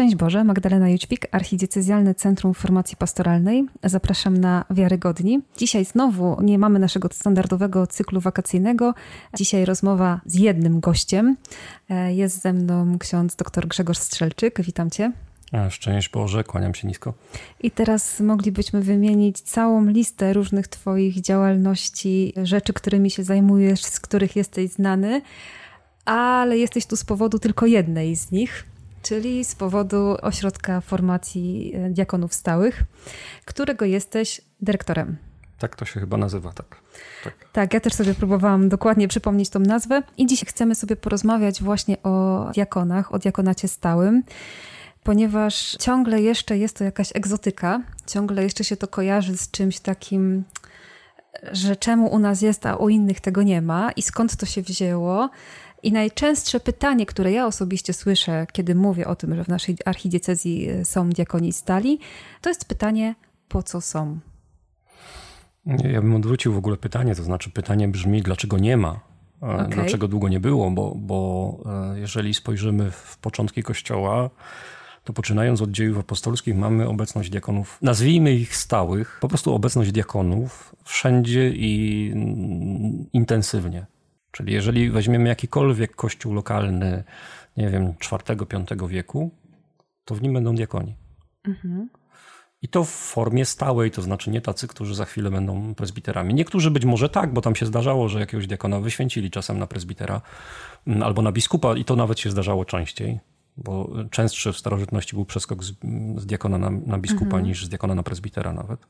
Szczęść Boże, Magdalena Jóźwik, Archidiecezjalne Centrum Formacji Pastoralnej. Zapraszam na Wiarygodni. Dzisiaj znowu nie mamy naszego standardowego cyklu wakacyjnego. Dzisiaj rozmowa z jednym gościem. E, jest ze mną ksiądz dr Grzegorz Strzelczyk. Witam cię. Szczęść Boże, kłaniam się nisko. I teraz moglibyśmy wymienić całą listę różnych Twoich działalności, rzeczy, którymi się zajmujesz, z których jesteś znany, ale jesteś tu z powodu tylko jednej z nich czyli z powodu Ośrodka Formacji e, Diakonów Stałych, którego jesteś dyrektorem. Tak to się chyba nazywa, tak. tak. Tak, ja też sobie próbowałam dokładnie przypomnieć tą nazwę i dziś chcemy sobie porozmawiać właśnie o diakonach, o diakonacie stałym ponieważ ciągle jeszcze jest to jakaś egzotyka, ciągle jeszcze się to kojarzy z czymś takim, że czemu u nas jest, a u innych tego nie ma i skąd to się wzięło. I najczęstsze pytanie, które ja osobiście słyszę, kiedy mówię o tym, że w naszej archidiecezji e, są diakoni stali, to jest pytanie, po co są? Ja bym odwrócił w ogóle pytanie, to znaczy pytanie brzmi, dlaczego nie ma? E, okay. Dlaczego długo nie było? Bo, bo e, jeżeli spojrzymy w początki Kościoła, to poczynając od dziejów apostolskich mamy obecność diakonów, nazwijmy ich stałych, po prostu obecność diakonów wszędzie i intensywnie. Czyli jeżeli weźmiemy jakikolwiek kościół lokalny, nie wiem, IV-V wieku, to w nim będą diakoni. Mhm. I to w formie stałej, to znaczy nie tacy, którzy za chwilę będą prezbiterami. Niektórzy być może tak, bo tam się zdarzało, że jakiegoś diakona wyświęcili czasem na prezbitera mm, albo na biskupa i to nawet się zdarzało częściej, bo częstszy w starożytności był przeskok z, z diakona na, na biskupa mhm. niż z diakona na prezbitera nawet.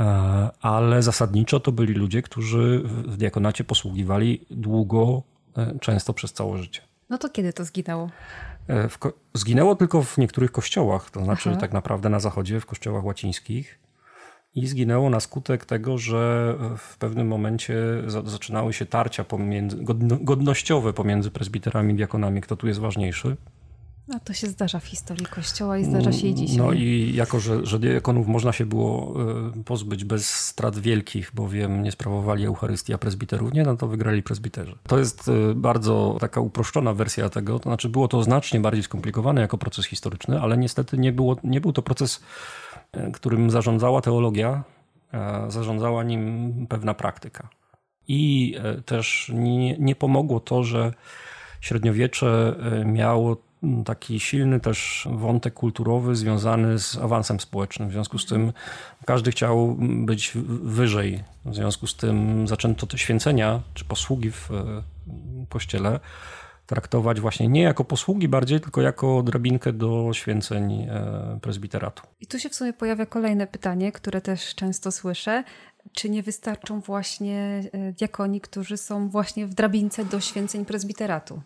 E, ale zasadniczo to byli ludzie, którzy w diakonacie posługiwali długo, e, często przez całe życie. No to kiedy to zginęło? E, zginęło tylko w niektórych kościołach, to znaczy Aha. tak naprawdę na zachodzie, w kościołach łacińskich. I zginęło na skutek tego, że w pewnym momencie zaczynały się tarcia pomiędzy, godnościowe pomiędzy prezbiterami i diakonami, kto tu jest ważniejszy. No to się zdarza w historii Kościoła i zdarza się i dzisiaj. No i jako, że, że diakonów można się było e, pozbyć bez strat wielkich, bowiem nie sprawowali Eucharystii, a prezbiterów nie, no to wygrali prezbiterzy. To jest e, bardzo taka uproszczona wersja tego, to znaczy było to znacznie bardziej skomplikowane jako proces historyczny, ale niestety nie, było, nie był to proces, e, którym zarządzała teologia, zarządzała nim pewna praktyka. I też nie, nie pomogło to, że średniowiecze miało taki silny też wątek kulturowy związany z awansem społecznym. W związku z tym każdy chciał być wyżej. W związku z tym zaczęto te święcenia czy posługi w kościele traktować właśnie nie jako posługi bardziej, tylko jako drabinkę do święceń e, prezbiteratu. I tu się w sumie pojawia kolejne pytanie, które też często słyszę. Czy nie wystarczą właśnie e, diakoni, którzy są właśnie w drabince do święceń prezbiteratu?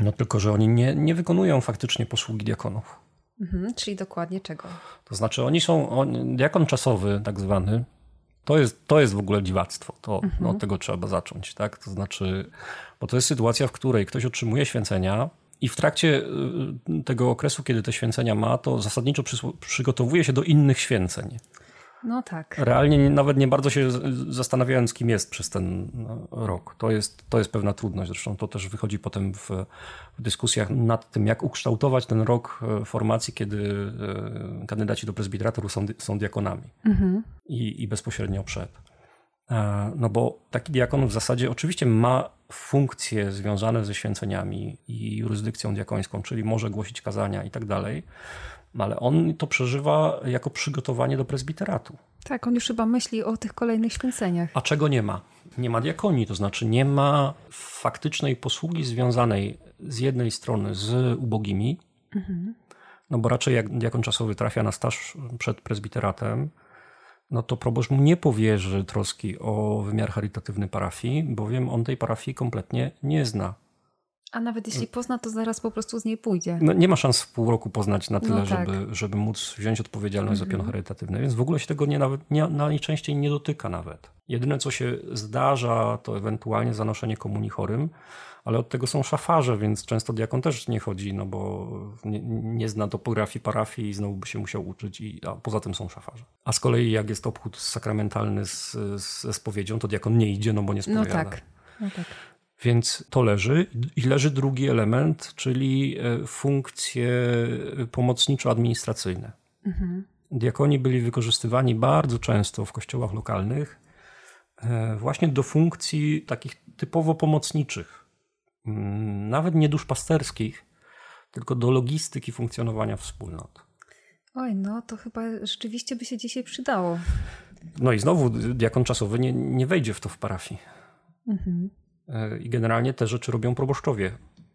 No tylko, że oni nie, nie wykonują faktycznie posługi diakonów. Mhm, czyli dokładnie czego? To znaczy oni są, on, diakon czasowy tak zwany, to jest, to jest w ogóle dziwactwo. To, no, mhm. no, od tego trzeba zacząć. Tak? To znaczy, bo to jest sytuacja, w której ktoś otrzymuje święcenia i w trakcie y, tego okresu, kiedy te święcenia ma, to zasadniczo przygotowuje się do innych święceń. No tak. Realnie nawet nie bardzo się zastanawiając, kim jest przez ten no, rok. To jest, to jest pewna trudność. Zresztą to też wychodzi potem w, w dyskusjach nad tym, jak ukształtować ten rok e, formacji, kiedy e, kandydaci do prezbiteratu są, są diakonami mhm. I, i bezpośrednio przed. E, no bo taki diakon w zasadzie oczywiście ma funkcje związane ze święceniami i jurysdykcją diakońską, czyli może głosić kazania i tak dalej ale on to przeżywa jako przygotowanie do prezbiteratu. Tak, on już chyba myśli o tych kolejnych święceniach. A czego nie ma? Nie ma diakonii, to znaczy nie ma faktycznej posługi związanej z jednej strony z ubogimi, mhm. no bo raczej jak diakon czasowy trafia na staż przed prezbiteratem, no to proboszcz mu nie powierzy troski o wymiar charytatywny parafii, bowiem on tej parafii kompletnie nie zna. A nawet jeśli pozna, to zaraz po prostu z niej pójdzie. No, nie ma szans w pół roku poznać na tyle, no tak. żeby, żeby móc wziąć odpowiedzialność za pion mhm. charytatywny, więc w ogóle się tego nie, nawet, nie, najczęściej nie dotyka nawet. Jedyne, co się zdarza, to ewentualnie zanoszenie komunii chorym, ale od tego są szafarze, więc często diakon też nie chodzi, no bo nie, nie zna topografii parafii i znowu by się musiał uczyć, i, a poza tym są szafarze. A z kolei jak jest obchód sakramentalny z, z, ze spowiedzią, to diakon nie idzie, no bo nie spowiada. No tak. No tak. Więc to leży. I leży drugi element, czyli e, funkcje pomocniczo-administracyjne. Mhm. Diakoni byli wykorzystywani bardzo często w kościołach lokalnych e, właśnie do funkcji takich typowo pomocniczych, nawet nie duszpasterskich, tylko do logistyki funkcjonowania wspólnot. Oj, no to chyba rzeczywiście by się dzisiaj przydało. No i znowu diakon czasowy nie, nie wejdzie w to w parafii. Mhm. E, I generalnie te rzeczy robią proboszczowie.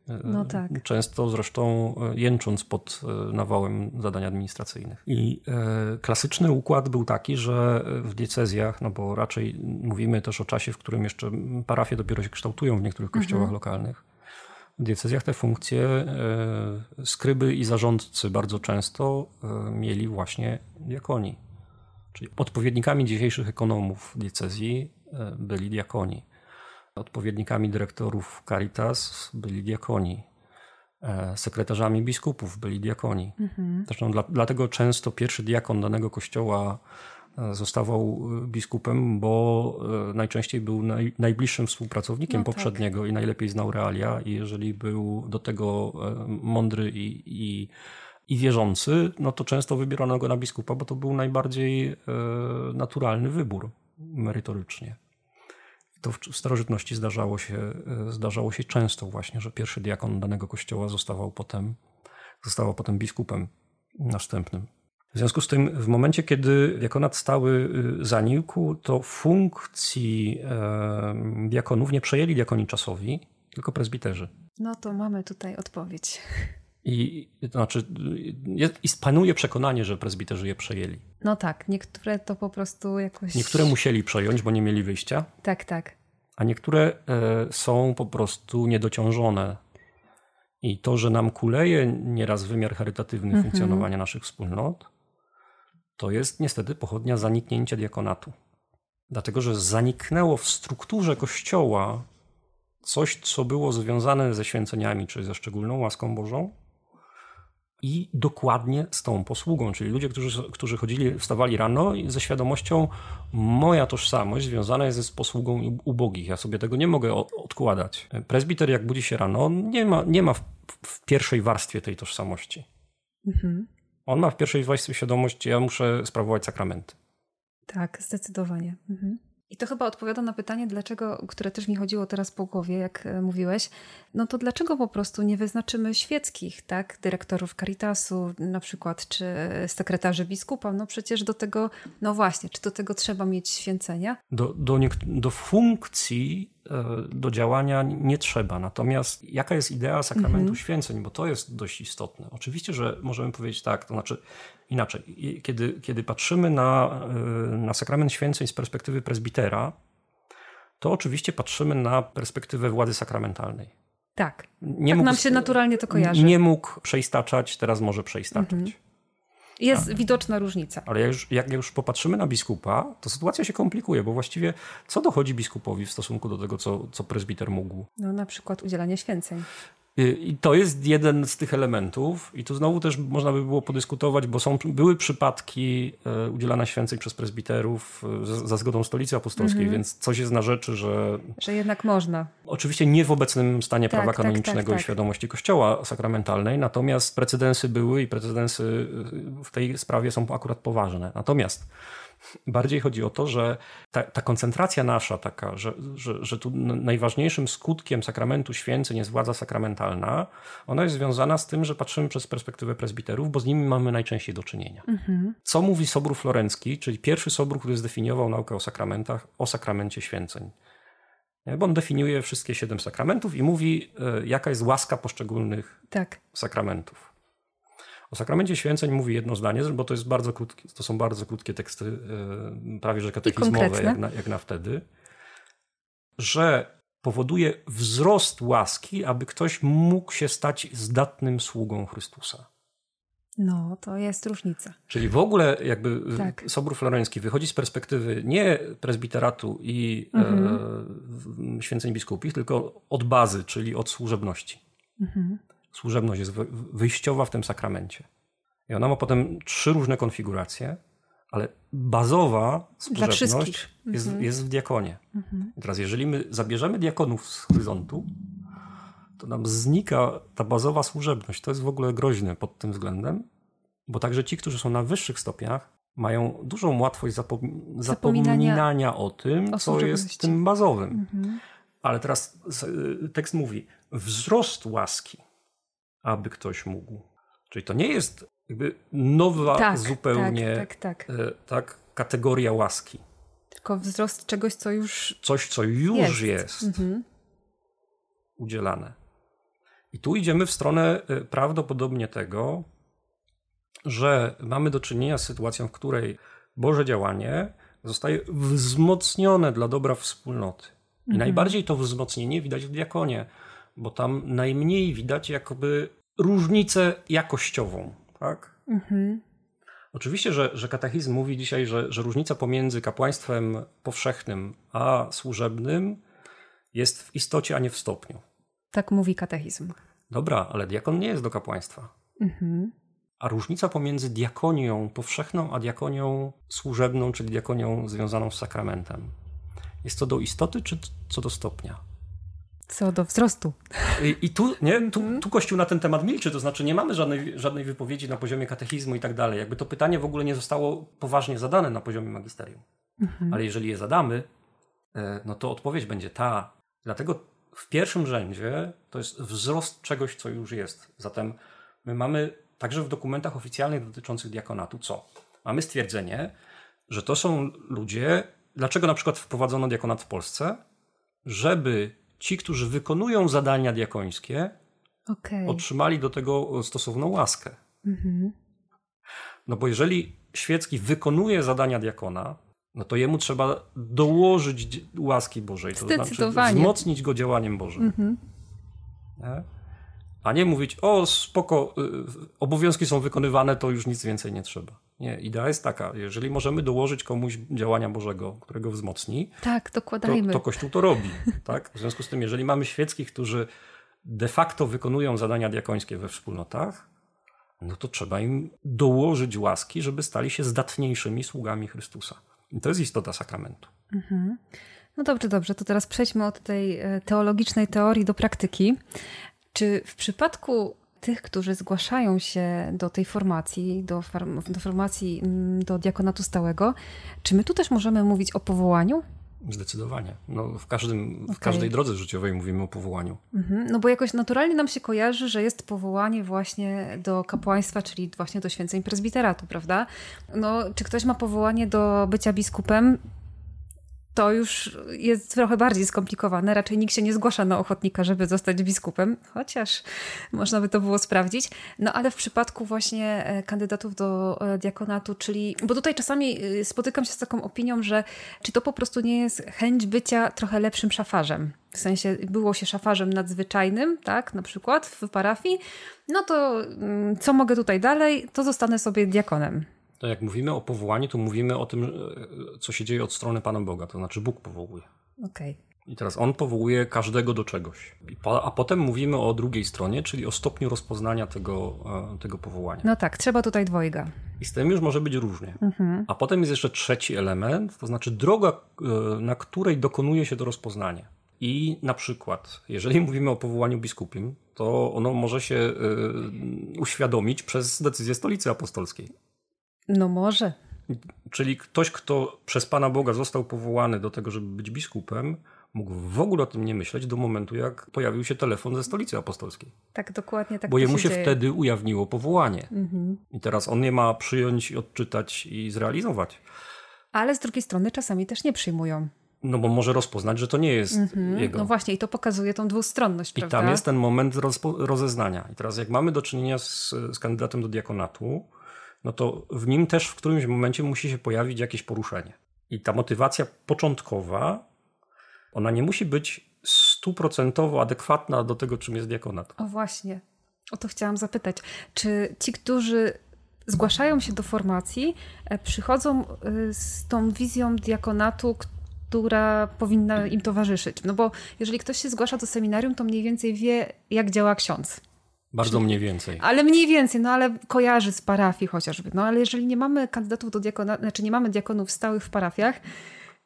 E, no tak. Często zresztą e, jęcząc pod nawałem zadań administracyjnych. I klasyczny układ był taki, że w diecezjach, no bo raczej mówimy też o czasie, w którym jeszcze parafie dopiero się kształtują w niektórych kościołach mhm. lokalnych. W diecezjach te funkcje skryby i zarządcy bardzo często mieli właśnie diakoni. Czyli odpowiednikami dzisiejszych ekonomów diecezji byli diakoni. Odpowiednikami dyrektorów Caritas byli diakoni. E, sekretarzami biskupów byli diakoni. Mhm. Zresztą dla, dlatego często pierwszy diakon danego kościoła e, zostawał e, biskupem, bo najczęściej był naj, najbliższym współpracownikiem no tak. poprzedniego i najlepiej znał realia. I jeżeli był do tego mądry i, i, i wierzący, no to często wybierano go na biskupa, bo to był najbardziej naturalny wybór merytorycznie. To w starożytności zdarzało się, e, zdarzało się często właśnie, że pierwszy diakon danego kościoła zostawał potem, zostawał potem biskupem następnym. W związku z tym, w momencie, kiedy diakonat stały y, zanikł, to funkcji diakonów nie przejęli diakoni czasowi, tylko prezbiterzy. No to mamy tutaj odpowiedź. I to znaczy, jest, i panuje przekonanie, że prezbiterzy je przejęli. No tak, niektóre to po prostu jakoś. Niektóre musieli przejąć, bo nie mieli wyjścia. Tak, tak. A niektóre e, są po prostu niedociążone. I to, że nam kuleje nieraz wymiar charytatywny mhm. funkcjonowania naszych wspólnot, to jest niestety pochodnia zaniknięcia diakonatu. Dlatego, że zaniknęło w strukturze kościoła coś, co było związane ze święceniami, czy ze szczególną łaską Bożą, i dokładnie z tą posługą, czyli ludzie, którzy, którzy chodzili, wstawali rano ze świadomością, moja tożsamość związana jest z posługą ubogich. Ja sobie tego nie mogę odkładać. Prezbiter, jak budzi się rano, nie ma, nie ma w, w pierwszej warstwie tej tożsamości. Mhm. On ma w pierwszej warstwie świadomość, ja muszę sprawować sakramenty. Tak, zdecydowanie. Mhm. I to chyba odpowiada na pytanie, dlaczego, które też mi chodziło teraz po głowie, jak e, mówiłeś. No to dlaczego po prostu nie wyznaczymy świeckich, tak? Dyrektorów Caritasu na przykład, czy sekretarzy biskupa? No przecież do tego, no właśnie, czy do tego trzeba mieć święcenia? Do, do, do funkcji E, do działania nie trzeba. Natomiast jaka jest idea sakramentu mhm. święceń, bo to jest dość istotne. Oczywiście, że możemy powiedzieć tak, to znaczy inaczej. Kiedy, kiedy patrzymy na, e, na sakrament święceń z perspektywy prezbitera, to oczywiście patrzymy na perspektywę władzy sakramentalnej. Tak. Nie tak mógł, nam się naturalnie to kojarzy. Nie mógł przeistaczać, teraz może przeistaczać. Mhm. Jest widoczna różnica. Ale jak już, jak już popatrzymy na biskupa, to sytuacja się komplikuje, bo właściwie co dochodzi biskupowi w stosunku do tego, co, co prezbiter mógł? No na przykład udzielanie święceń. I to jest jeden z tych elementów, i tu znowu też można by było podyskutować, bo są, były przypadki e, udzielania święceń przez prezbiterów e, za zgodą stolicy apostolskiej, mm -hmm. więc coś jest na rzeczy, że. Że jednak można. Oczywiście nie w obecnym stanie tak, prawa tak, kanonicznego tak, tak, i świadomości Kościoła sakramentalnej, natomiast precedensy były i precedensy w tej sprawie są akurat poważne. Natomiast Bardziej chodzi o to, że ta, ta koncentracja nasza taka, że, że, że tu najważniejszym skutkiem sakramentu święceń jest władza sakramentalna, ona jest związana z tym, że patrzymy przez perspektywę prezbiterów, bo z nimi mamy najczęściej do czynienia. Mhm. Co mówi Sobór Florencki, czyli pierwszy Sobór, który zdefiniował naukę o sakramentach, o sakramencie święceń? Bo on definiuje wszystkie siedem sakramentów i mówi, e, jaka jest łaska poszczególnych tak. sakramentów. O sakramencie święceń mówi jedno zdanie, bo to, jest bardzo krótkie, to są bardzo krótkie teksty, e, prawie że katechizmowe, jak na, jak na wtedy, że powoduje wzrost łaski, aby ktoś mógł się stać zdatnym sługą Chrystusa. No, to jest różnica. Czyli w ogóle jakby tak. Sobór Floreński wychodzi z perspektywy nie prezbiteratu i mhm. e, święceń biskupich, tylko od bazy, czyli od służebności. Mhm służebność jest wyjściowa w tym sakramencie. I ona ma potem trzy różne konfiguracje, ale bazowa służebność jest, mhm. jest w diakonie. Mhm. Teraz jeżeli my zabierzemy diakonów z horyzontu, to nam znika ta bazowa służebność. To jest w ogóle groźne pod tym względem, bo także ci, którzy są na wyższych stopniach, mają dużą łatwość zapom zapominania o tym, o co jest tym bazowym. Mhm. Ale teraz tekst mówi wzrost łaski, aby ktoś mógł. Czyli to nie jest jakby nowa tak, zupełnie tak, tak, tak. E, tak, kategoria łaski. Tylko wzrost czegoś, co już. Coś, co już jest, jest mhm. udzielane. I tu idziemy w stronę e, prawdopodobnie tego, że mamy do czynienia z sytuacją, w której Boże działanie zostaje wzmocnione dla dobra wspólnoty. I mhm. najbardziej to wzmocnienie widać w diakonie, bo tam najmniej widać jakoby różnicę jakościową. Tak? Mhm. Oczywiście, że, że katechizm mówi dzisiaj, że, że różnica pomiędzy kapłaństwem powszechnym a służebnym jest w istocie, a nie w stopniu. Tak mówi katechizm. Dobra, ale diakon nie jest do kapłaństwa. Mhm. A różnica pomiędzy diakonią powszechną, a diakonią służebną, czyli diakonią związaną z sakramentem, jest to do istoty, czy co do stopnia? Co do wzrostu. I, i tu, nie, tu, tu Kościół na ten temat milczy, to znaczy nie mamy żadnej, żadnej wypowiedzi na poziomie katechizmu i tak dalej. Jakby to pytanie w ogóle nie zostało poważnie zadane na poziomie magisterium. Mhm. Ale jeżeli je zadamy, e, no to odpowiedź będzie ta. Dlatego w pierwszym rzędzie to jest wzrost czegoś, co już jest. Zatem my mamy także w dokumentach oficjalnych dotyczących diakonatu co? Mamy stwierdzenie, że to są ludzie. Dlaczego na przykład wprowadzono diakonat w Polsce? Żeby ci, którzy wykonują zadania diakońskie, okay. otrzymali do tego stosowną łaskę. Mhm. No bo jeżeli świecki wykonuje zadania diakona, no to jemu trzeba dołożyć łaski Bożej, to znaczy wzmocnić go działaniem Bożym. Mhm. A nie mówić, o spoko, y, obowiązki są wykonywane, to już nic więcej nie trzeba. Nie, idea jest taka, jeżeli możemy dołożyć komuś działania Bożego, którego wzmocni, tak, dokładajmy. To, to Kościół to robi. Tak? W związku z tym, jeżeli mamy świeckich, którzy de facto wykonują zadania diakońskie we wspólnotach, no to trzeba im dołożyć łaski, żeby stali się zdatniejszymi sługami Chrystusa. I to jest istota sakramentu. Mhm. No dobrze, dobrze, to teraz przejdźmy od tej e, teologicznej teorii do praktyki. Czy w przypadku tych, którzy zgłaszają się do tej formacji, do, do formacji mm, do diakonatu stałego, czy my tu też możemy mówić o powołaniu? Zdecydowanie. No, w, każdym, okay. w każdej drodze życiowej mówimy o powołaniu. Mhm. No bo jakoś naturalnie nam się kojarzy, że jest powołanie właśnie do kapłaństwa, czyli właśnie do święceń prezbiteratu, prawda? No, czy ktoś ma powołanie do bycia biskupem? To już jest trochę bardziej skomplikowane. Raczej nikt się nie zgłasza na ochotnika, żeby zostać biskupem, chociaż można by to było sprawdzić. No ale w przypadku właśnie e, kandydatów do e, diakonatu, czyli. Bo tutaj czasami e, spotykam się z taką opinią, że czy to po prostu nie jest chęć bycia trochę lepszym szafarzem. W sensie było się szafarzem nadzwyczajnym, tak, na przykład w parafii, no to mm, co mogę tutaj dalej, to zostanę sobie diakonem to jak mówimy o powołaniu, to mówimy o tym, e, co się dzieje od strony Pana Boga, to znaczy Bóg powołuje. Okay. I teraz On powołuje każdego do czegoś. a potem mówimy o drugiej stronie, czyli o stopniu rozpoznania tego, e, tego powołania. No tak, trzeba tutaj dwojga. I z tym już może być różnie. Mhm. A potem jest jeszcze trzeci element, to znaczy droga, e, na której dokonuje się to rozpoznanie. I na przykład, jeżeli mówimy o powołaniu biskupim, to ono może się uświadomić przez decyzję Stolicy Apostolskiej. No może. Czyli ktoś, kto przez Pana Boga został powołany do tego, żeby być biskupem, mógł w ogóle o tym nie myśleć do momentu, jak pojawił się telefon ze stolicy apostolskiej. Tak, dokładnie tak. Bo jemu się, się wtedy ujawniło powołanie. Mhm. I teraz on je ma przyjąć, odczytać i zrealizować. Ale z drugiej strony czasami też nie przyjmują. No bo może rozpoznać, że to nie jest mhm. jego. No właśnie, i to pokazuje tą dwustronność. I prawda? tam jest ten moment rozeznania. I teraz, jak mamy do czynienia z, z kandydatem do diakonatu, no to w nim też w którymś momencie musi się pojawić jakieś poruszenie. I ta motywacja początkowa, ona nie musi być stuprocentowo adekwatna do tego, czym jest diakonat. O właśnie, o to chciałam zapytać. Czy ci, którzy zgłaszają się do formacji, e, przychodzą e, z tą wizją diakonatu, która powinna im towarzyszyć? No bo jeżeli ktoś się zgłasza do seminarium, to mniej więcej wie, jak działa ksiądz. Bardzo mniej więcej. Ale mniej więcej, no ale kojarzy z parafii chociażby. No ale jeżeli nie mamy kandydatów do diakona, znaczy nie mamy diakonów stałych w parafiach,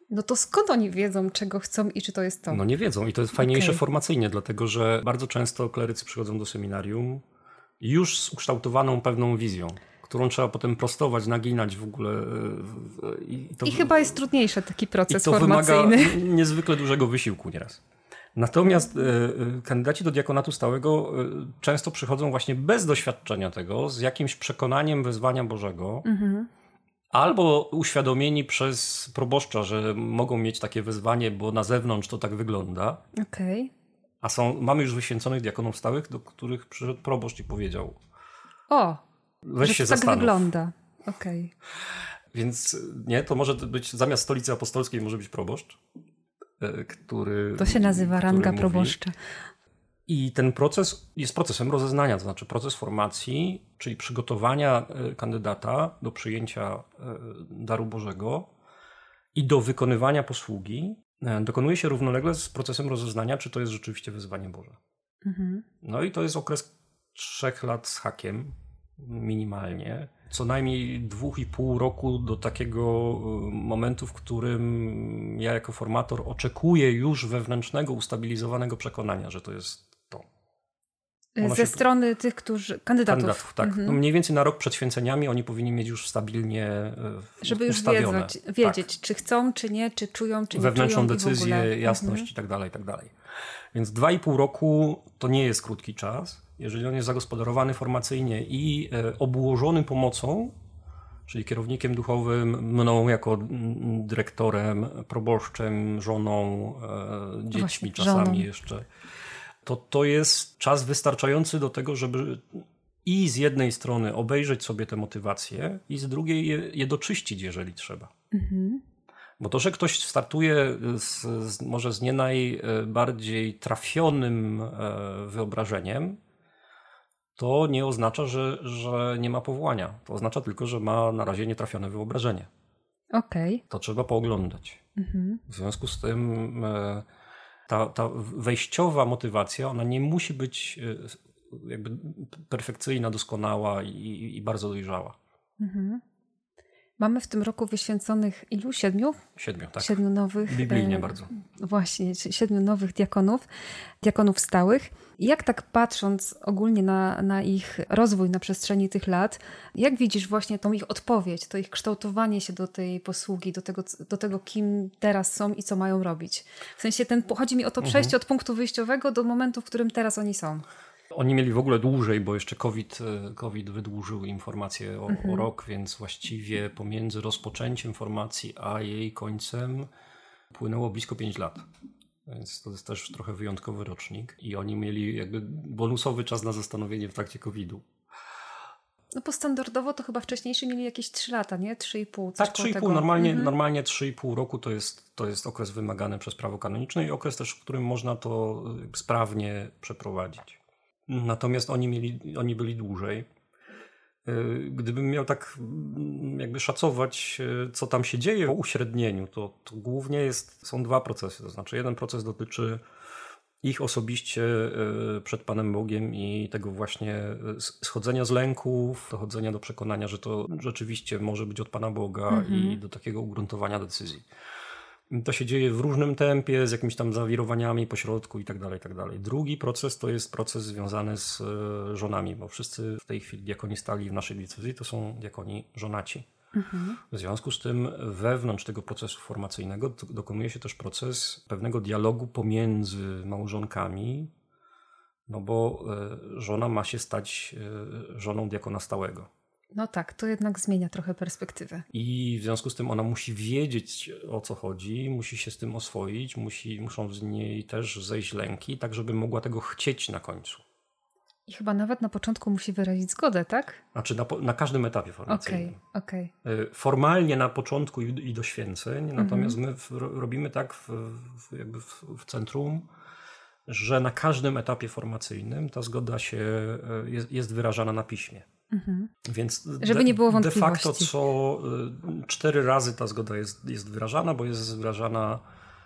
no to skąd oni wiedzą, czego chcą i czy to jest to? No nie wiedzą i to jest fajniejsze okay. formacyjnie, dlatego że bardzo często klerycy przychodzą do seminarium już z ukształtowaną pewną wizją którą trzeba potem prostować, naginać w ogóle. E, I, to, I chyba jest trudniejszy taki proces i to formacyjny. wymaga niezwykle dużego wysiłku nieraz. Natomiast e, e, kandydaci do diakonatu stałego często przychodzą właśnie bez doświadczenia tego, z jakimś przekonaniem wezwania Bożego. Mhm. Albo uświadomieni przez proboszcza, że mogą mieć takie wezwanie, bo na zewnątrz to tak wygląda. Okay. A są, mamy już wyświęconych diakonów stałych, do których przyszedł proboszcz i powiedział: O, Weź że się to tak zastanów. tak wygląda. Okej. Okay. Więc nie, to może być zamiast stolicy apostolskiej może być proboszcz, e, który. To się nazywa ranga proboszcza. I ten proces jest procesem rozeznania, to znaczy proces formacji, czyli przygotowania e, kandydata do przyjęcia e, daru Bożego i do wykonywania posługi, dokonuje się równolegle z procesem rozeznania, czy to jest rzeczywiście wyzwanie Boże. Mhm. No i to jest okres trzech lat z hakiem, minimalnie. Co najmniej dwóch i pół roku do takiego y, momentu, w którym ja jako formator oczekuję już wewnętrznego, ustabilizowanego przekonania, że to jest to. Ono Ze strony tych, którzy. kandydatów. Kandydatów, tak. Mhm. No mniej więcej na rok przed święceniami oni powinni mieć już stabilnie. Y, Żeby już wiedzieć, wiedzieć tak. czy chcą, czy nie, czy czują, czy nie Wewnętrzną decyzję, jasność mhm. i tak dalej, i tak dalej. Więc dwa i pół roku to nie jest krótki czas jeżeli on jest zagospodarowany formacyjnie i e, obłożony pomocą, czyli kierownikiem duchowym, mną jako dyrektorem, proboszczem, żoną, e, dziećmi Właśnie, czasami żoną. jeszcze, to to jest czas wystarczający do tego, żeby i z jednej strony obejrzeć sobie te motywacje, i z drugiej je, je doczyścić, jeżeli trzeba. Mhm. Bo to, że ktoś startuje z, z, może z nie najbardziej trafionym e, wyobrażeniem, to nie oznacza, że, że nie ma powołania. To oznacza tylko, że ma na razie nietrafione wyobrażenie. Okej. Okay. To trzeba pooglądać. Mhm. W związku z tym e, ta, ta wejściowa motywacja, ona nie musi być e, jakby perfekcyjna, doskonała i, i bardzo dojrzała. Mhm. Mamy w tym roku wyświęconych ilu? Siedmiu? Siedmiu, tak. Siedmiu nowych. Biblijnie e, bardzo. Właśnie, siedmiu nowych diakonów, diakonów stałych. Jak tak patrząc ogólnie na, na ich rozwój na przestrzeni tych lat, jak widzisz właśnie tą ich odpowiedź, to ich kształtowanie się do tej posługi, do tego, do tego kim teraz są i co mają robić? W sensie ten, chodzi mi o to przejście mhm. od punktu wyjściowego do momentu, w którym teraz oni są. Oni mieli w ogóle dłużej, bo jeszcze COVID, e, COVID wydłużył informację o, mhm. o rok, więc właściwie pomiędzy rozpoczęciem formacji a jej końcem płynęło blisko 5 lat. Więc to jest też trochę wyjątkowy rocznik. I oni mieli jakby bonusowy czas na zastanowienie w trakcie COVID-u. No bo standardowo to chyba wcześniejszy mieli jakieś 3 lata, nie? 3,5. Tak, 3,5. Normalnie, mhm. normalnie 3,5 roku to jest, to jest okres wymagany przez prawo kanoniczne i okres też, w którym można to sprawnie przeprowadzić. Natomiast oni, mieli, oni byli dłużej. E, gdybym miał tak mm, jakby szacować, e, co tam się dzieje po uśrednieniu, to, to głównie jest, są dwa procesy. To znaczy, jeden proces dotyczy ich osobiście e, przed Panem Bogiem i tego właśnie schodzenia z lęków, dochodzenia do przekonania, że to rzeczywiście może być od Pana Boga mhm. i do takiego ugruntowania decyzji. To się dzieje w różnym tempie, z jakimiś tam zawirowaniami pośrodku i tak dalej, tak dalej. Drugi proces to jest proces związany z e, żonami, bo wszyscy w tej chwili diakoni stali w naszej diecezji to są diakoni żonaci. Mhm. W związku z tym wewnątrz tego procesu formacyjnego dokonuje się też proces pewnego dialogu pomiędzy małżonkami, no bo e, żona ma się stać e, żoną diakona stałego. No tak, to jednak zmienia trochę perspektywę. I w związku z tym ona musi wiedzieć o co chodzi, musi się z tym oswoić, musi, muszą z niej też zejść lęki, tak żeby mogła tego chcieć na końcu. I chyba nawet na początku musi wyrazić zgodę, tak? Znaczy na, na każdym etapie formacyjnym. Okay, okay. Formalnie na początku i, i do święceń, mhm. natomiast my w, robimy tak w, w jakby w, w centrum, że na każdym etapie formacyjnym ta zgoda się e, jest, jest wyrażana na piśmie. Mhm. Więc Żeby nie było wątpliwości. De facto co y, cztery razy ta zgoda jest, jest wyrażana, bo jest wyrażana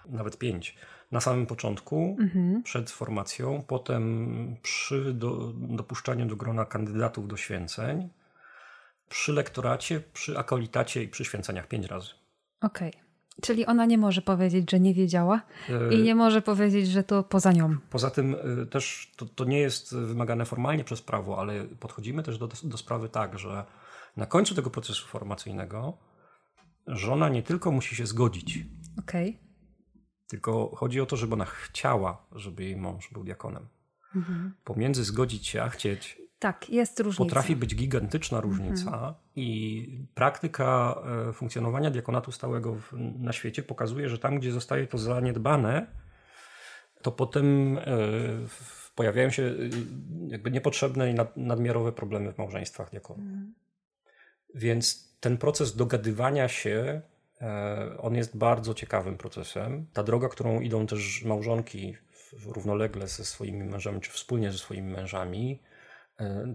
nawet pięć. Na samym początku, mhm. przed formacją, potem przy do, dopuszczaniu do grona kandydatów do święceń, przy lektoracie, przy akolitacie i przy święceniach pięć razy. Okej. Okay. Czyli ona nie może powiedzieć, że nie wiedziała i nie może powiedzieć, że to poza nią. Poza tym e, też to, to nie jest wymagane formalnie przez prawo, ale podchodzimy też do, do sprawy tak, że na końcu tego procesu formacyjnego żona nie tylko musi się zgodzić. Okej. Okay. Tylko chodzi o to, żeby ona chciała, żeby jej mąż był diakonem. Mhm. Pomiędzy zgodzić się a chcieć tak, jest różnica. Potrafi być gigantyczna różnica mhm. i praktyka e, funkcjonowania diakonatu stałego na świecie pokazuje, że tam, gdzie zostaje to zaniedbane, to potem e, pojawiają się e, jakby niepotrzebne i nadmiarowe problemy w małżeństwach diakonów. Mhm. Więc ten proces dogadywania się, on jest bardzo ciekawym procesem. Ta droga, którą idą też małżonki równolegle ze swoimi mężami, czy wspólnie ze swoimi mężami,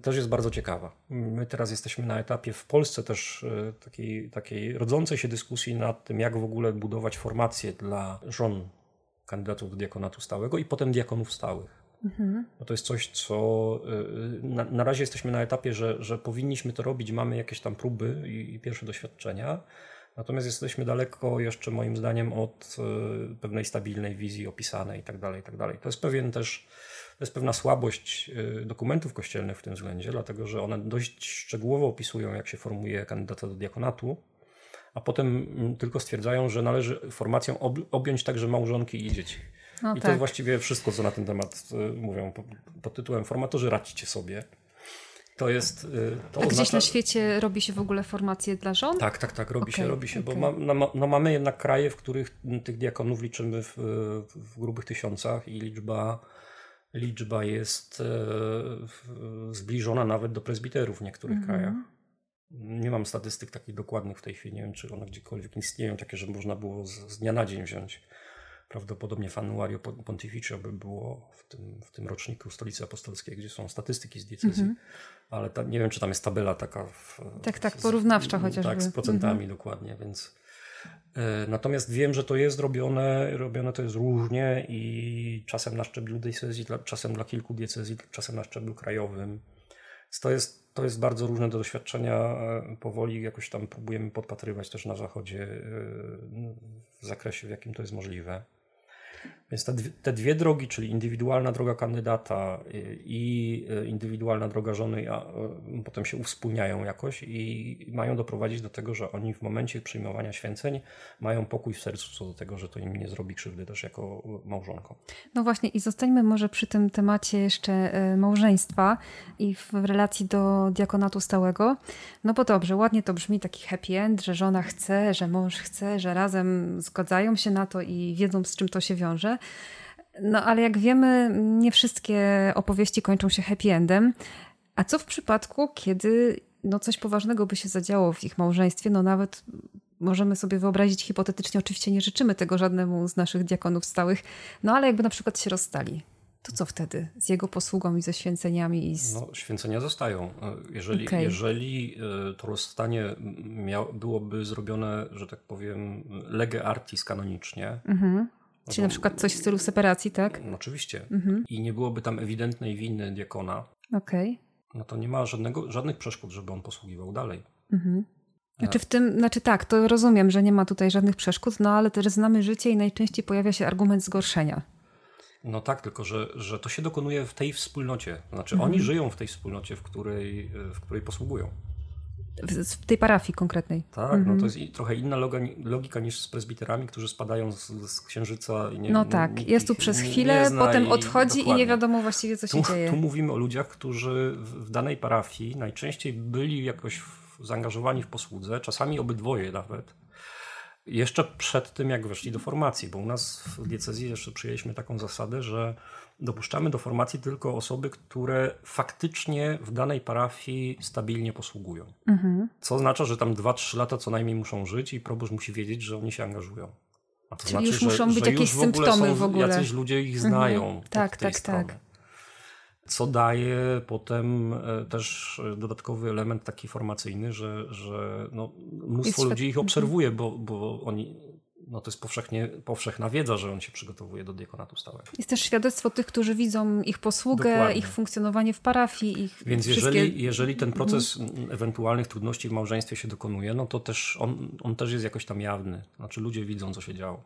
też jest bardzo ciekawa. My teraz jesteśmy na etapie w Polsce też e, takiej, takiej rodzącej się dyskusji nad tym, jak w ogóle budować formacje dla żon kandydatów do diakonatu stałego i potem diakonów stałych. Mhm. To jest coś, co e, na, na, razie jesteśmy na etapie, że, że powinniśmy to robić, mamy jakieś tam próby i, i pierwsze doświadczenia. Natomiast jesteśmy daleko jeszcze moim zdaniem od pewnej stabilnej wizji opisanej i tak dalej, i tak dalej. To jest pewien też to jest pewna słabość y, dokumentów kościelnych w tym względzie, dlatego że one dość szczegółowo opisują, jak się formuje kandydata do diakonatu, a potem mm, tylko stwierdzają, że należy formacją objąć także małżonki i dzieci. No I tak. to właściwie wszystko, co na ten temat y, mówią pod, pod tytułem formatorzy radźcie sobie. To jest. Y, to A oznacza... gdzieś na świecie robi się w ogóle formacje dla żon? Tak, tak, tak, robi okay, się, robi się, okay. bo ma, no, no, mamy jednak kraje, w których tych diakonów liczymy w, w grubych tysiącach i liczba liczba jest e, zbliżona nawet do prezbiterów w niektórych mhm. krajach. Nie mam statystyk takich dokładnych w tej chwili, nie wiem czy one gdziekolwiek istnieją, takie, że można było z, z dnia na dzień wziąć. Prawdopodobnie w Annuario Pontificio by było w tym, w tym roczniku Stolicy Apostolskiej, gdzie są statystyki z diecezji, mhm. ale ta, nie wiem, czy tam jest tabela taka. W, tak, tak, porównawcza chociażby. Tak, z procentami mhm. dokładnie, więc natomiast wiem, że to jest robione, robione to jest różnie i czasem na szczeblu diecezji, czasem dla kilku diecezji, czasem na szczeblu krajowym. To jest, to jest bardzo różne do doświadczenia. E, powoli jakoś tam próbujemy podpatrywać też na zachodzie e, w zakresie, w jakim to jest możliwe. Więc te, te dwie drogi, czyli indywidualna droga kandydata i indywidualna droga żony, a potem się uwspólniają jakoś i mają doprowadzić do tego, że oni w momencie przyjmowania święceń mają pokój w sercu co do tego, że to im nie zrobi krzywdy też jako małżonką. No właśnie i zostańmy może przy tym temacie jeszcze e, małżeństwa i w relacji do diakonatu stałego. No bo dobrze, ładnie to brzmi taki happy end, że żona chce, że mąż chce, że razem zgadzają się na to i wiedzą z czym to się wiąże. No ale jak wiemy, nie wszystkie opowieści kończą się happy endem. A co w przypadku, kiedy no coś poważnego by się zadziało w ich małżeństwie? No nawet możemy sobie wyobrazić hipotetycznie, oczywiście nie życzymy tego żadnemu z naszych diakonów stałych, no ale jakby na przykład się rozstali. To co wtedy z jego posługą i ze święceniami? I z... No, święcenia zostają. Jeżeli, okay. jeżeli e, to rozstanie miał, byłoby zrobione, że tak powiem, lege artis kanonicznie, mhm. No Czyli na przykład coś w stylu separacji, tak? No, oczywiście. Mhm. I nie byłoby tam ewidentnej winy diakona. Okej. Okay. No to nie ma żadnego, żadnych przeszkód, żeby on posługiwał dalej. Mhm. Znaczy w tym, znaczy tak, to rozumiem, że nie ma tutaj żadnych przeszkód, no ale też znamy życie i najczęściej pojawia się argument zgorszenia. No tak, tylko że, że to się dokonuje w tej wspólnocie. Znaczy mhm. oni żyją w tej wspólnocie, w której, w której posługują. W, tej parafii konkretnej. Tak, mhm. no to jest trochę inna logika niż z prezbiterami, którzy spadają z, z księżyca. I nie, no tak, jest tu przez chwilę, potem odchodzi i, i nie wiadomo właściwie, co się tu, dzieje. Tu mówimy o ludziach, którzy w danej parafii najczęściej byli jakoś zaangażowani w posłudze, czasami obydwoje nawet. Jeszcze przed tym, jak weszli do formacji, bo u nas w diecezji jeszcze przyjęliśmy taką zasadę, że dopuszczamy do formacji tylko osoby, które faktycznie w danej parafii stabilnie posługują. Mhm. Co oznacza, że tam 2-3 lata co najmniej muszą żyć i proboszcz musi wiedzieć, że oni się angażują. A to Czyli znaczy, już muszą że, być że jakieś symptomy w ogóle. Jacyś ludzie ich mhm. znają. Mhm. Tak, tak, tak. Co daje potem e, też dodatkowy element taki formacyjny, że, że no, mnóstwo ludzi ich obserwuje, bo, bo oni no to jest powszechnie, powszechna wiedza, że on się przygotowuje do diakonatu stałego. Jest też świadectwo tych, którzy widzą ich posługę, Dokładnie. ich funkcjonowanie w parafii. Ich Więc wszystkie... jeżeli, jeżeli ten proces mhm. ewentualnych trudności w małżeństwie się dokonuje, no to też on, on też jest jakoś tam jawny. Znaczy ludzie widzą, co się działo.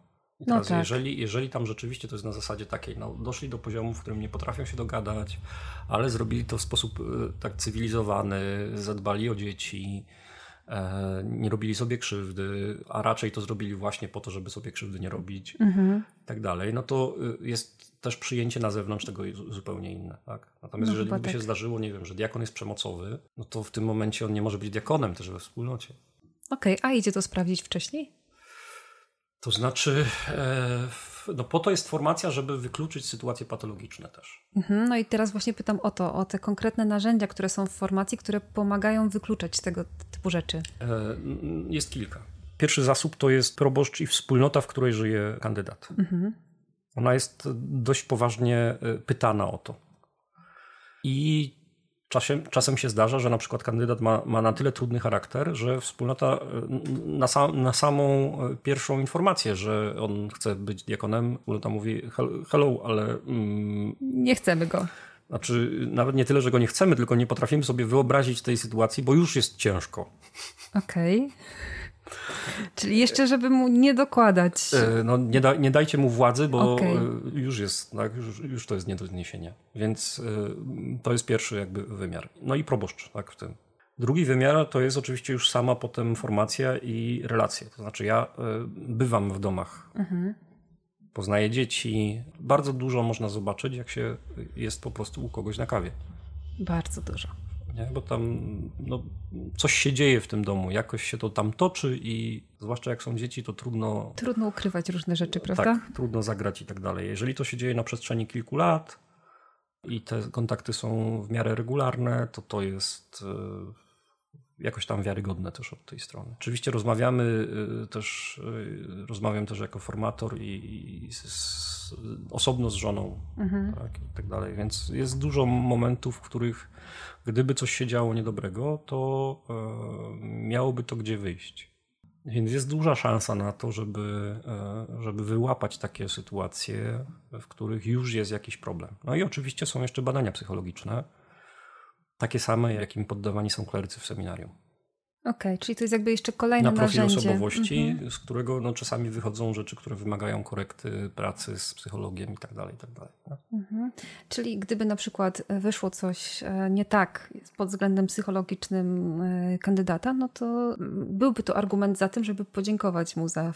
I no teraz, no tak. jeżeli, jeżeli tam rzeczywiście to jest na zasadzie takiej, no, doszli do poziomu, w którym nie potrafią się dogadać, ale zrobili to w sposób e, tak cywilizowany, zadbali o dzieci, e, nie robili sobie krzywdy, a raczej to zrobili właśnie po to, żeby sobie krzywdy nie robić mhm. i tak dalej, no to e, jest też przyjęcie na zewnątrz tego zupełnie inne. Tak? Natomiast no jeżeli by tak. się zdarzyło, nie wiem, że diakon jest przemocowy, no to w tym momencie on nie może być diakonem też we wspólnocie. Okej, okay, a idzie to sprawdzić wcześniej? To znaczy, e, no po to jest formacja, żeby wykluczyć sytuacje patologiczne też. Mhm, no i teraz właśnie pytam o to, o te konkretne narzędzia, które są w formacji, które pomagają wykluczać tego typu rzeczy. E, jest kilka. Pierwszy zasób to jest proboszcz i wspólnota, w której żyje kandydat. Mhm. Ona jest dość poważnie e, pytana o to. I Czasem, czasem się zdarza, że na przykład kandydat ma, ma na tyle trudny charakter, że wspólnota e, na, sam, na samą e, pierwszą informację, że on chce być diakonem, wspólnota mówi hello, ale... Mm, nie chcemy go. Znaczy, nawet nie tyle, że go nie chcemy, tylko nie potrafimy sobie wyobrazić tej sytuacji, bo już jest ciężko. Okej. Okay. Czyli jeszcze, żeby mu nie dokładać. E, no, nie, da, nie dajcie mu władzy, bo okay. E, już jest, tak, już, już, to jest nie do zniesienia. Więc e, to jest pierwszy jakby wymiar. No i proboszcz tak, w tym. Drugi wymiar to jest oczywiście już sama potem formacja i relacje. To znaczy ja bywam w domach, mhm. poznaję dzieci. Bardzo dużo można zobaczyć, jak się jest po prostu u kogoś na kawie. Bardzo dużo nie? bo tam no, coś się dzieje w tym domu, jakoś się to tam toczy i zwłaszcza jak są dzieci, to trudno... Trudno ukrywać różne rzeczy, prawda? Tak, trudno zagrać i tak dalej. Jeżeli to się dzieje na przestrzeni kilku lat i te kontakty są w miarę regularne, to to jest e, jakoś tam wiarygodne też od tej strony. Oczywiście rozmawiamy e, też, e, rozmawiam też jako formator i, i z, osobno z żoną mhm. tak, i tak dalej, więc jest dużo momentów, w których gdyby coś się działo niedobrego, to e, miałoby to gdzie wyjść. Więc jest duża szansa na to, żeby, żeby wyłapać takie sytuacje, w których już jest jakiś problem. No i oczywiście są jeszcze badania psychologiczne, takie same, jakim poddawani są klerycy w seminarium. Okej, okay, czyli to jest jakby jeszcze kolejne na profil narzędzie. osobowości, mhm. z którego no, czasami wychodzą rzeczy, które wymagają korekty pracy z psychologiem i tak dalej, i tak dalej. No. Mhm. Czyli gdyby na przykład wyszło coś e, nie tak pod względem psychologicznym e, kandydata, no to byłby to argument za tym, żeby podziękować mu za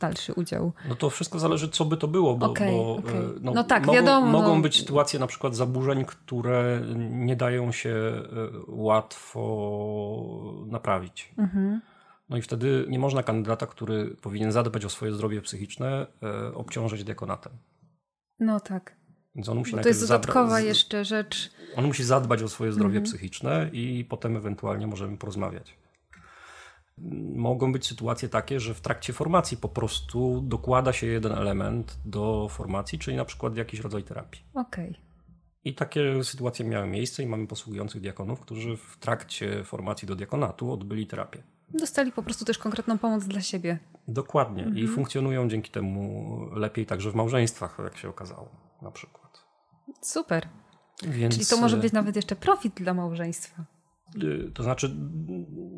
dalszy udział. No to wszystko zależy, co by to było, bo, okay, bo okay. E, no, no, tak, mogą, wiadomo. Mogą no. być sytuacje na przykład zaburzeń, które nie dają się łatwo naprawić. Mhm. No i wtedy nie można kandydata, który powinien zadbać o swoje zdrowie psychiczne, e, obciążać dekonatem. No tak. Więc on musi to jest dodatkowa jeszcze rzecz. On musi zadbać o swoje zdrowie mhm. psychiczne i potem ewentualnie możemy porozmawiać. Mogą być sytuacje takie, że w trakcie formacji po prostu dokłada się jeden element do formacji, czyli na przykład jakiś rodzaj terapii. Okej. Okay. I takie sytuacje miały miejsce i mamy posługujących diakonów, którzy w trakcie formacji do diakonatu odbyli terapię. Dostali po prostu też konkretną pomoc dla siebie. Dokładnie. Mhm. I funkcjonują dzięki temu lepiej także w małżeństwach, jak się okazało, na przykład. Super. Więc... Czyli to może być nawet jeszcze profit dla małżeństwa. Y, to znaczy,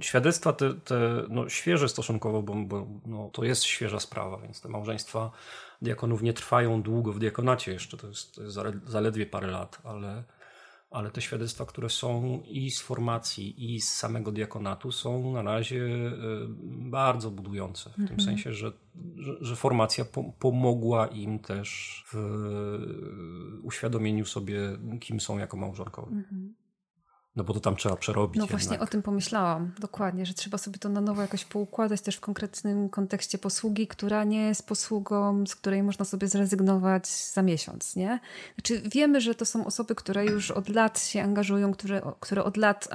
świadectwa te, te no, świeże stosunkowo, bo, bo no, to jest świeża sprawa, więc te małżeństwa diakonów nie trwają długo w diakonacie jeszcze, to jest, to jest zaledwie parę lat, ale, ale te świadectwa, które są i z formacji, i z samego diakonatu, są na razie y, bardzo budujące. W mhm. tym sensie, że, że, formacja po, pomogła im też w uświadomieniu sobie, kim są jako małżonkowie. Mhm. No bo to tam trzeba przerobić. No właśnie o tym pomyślałam, dokładnie, że trzeba sobie to na nowo jakoś poukładać też w konkretnym kontekście posługi, która nie jest posługą, z której można sobie zrezygnować za miesiąc, nie? Znaczy wiemy, że to są osoby, które już od lat się angażują, które, które od lat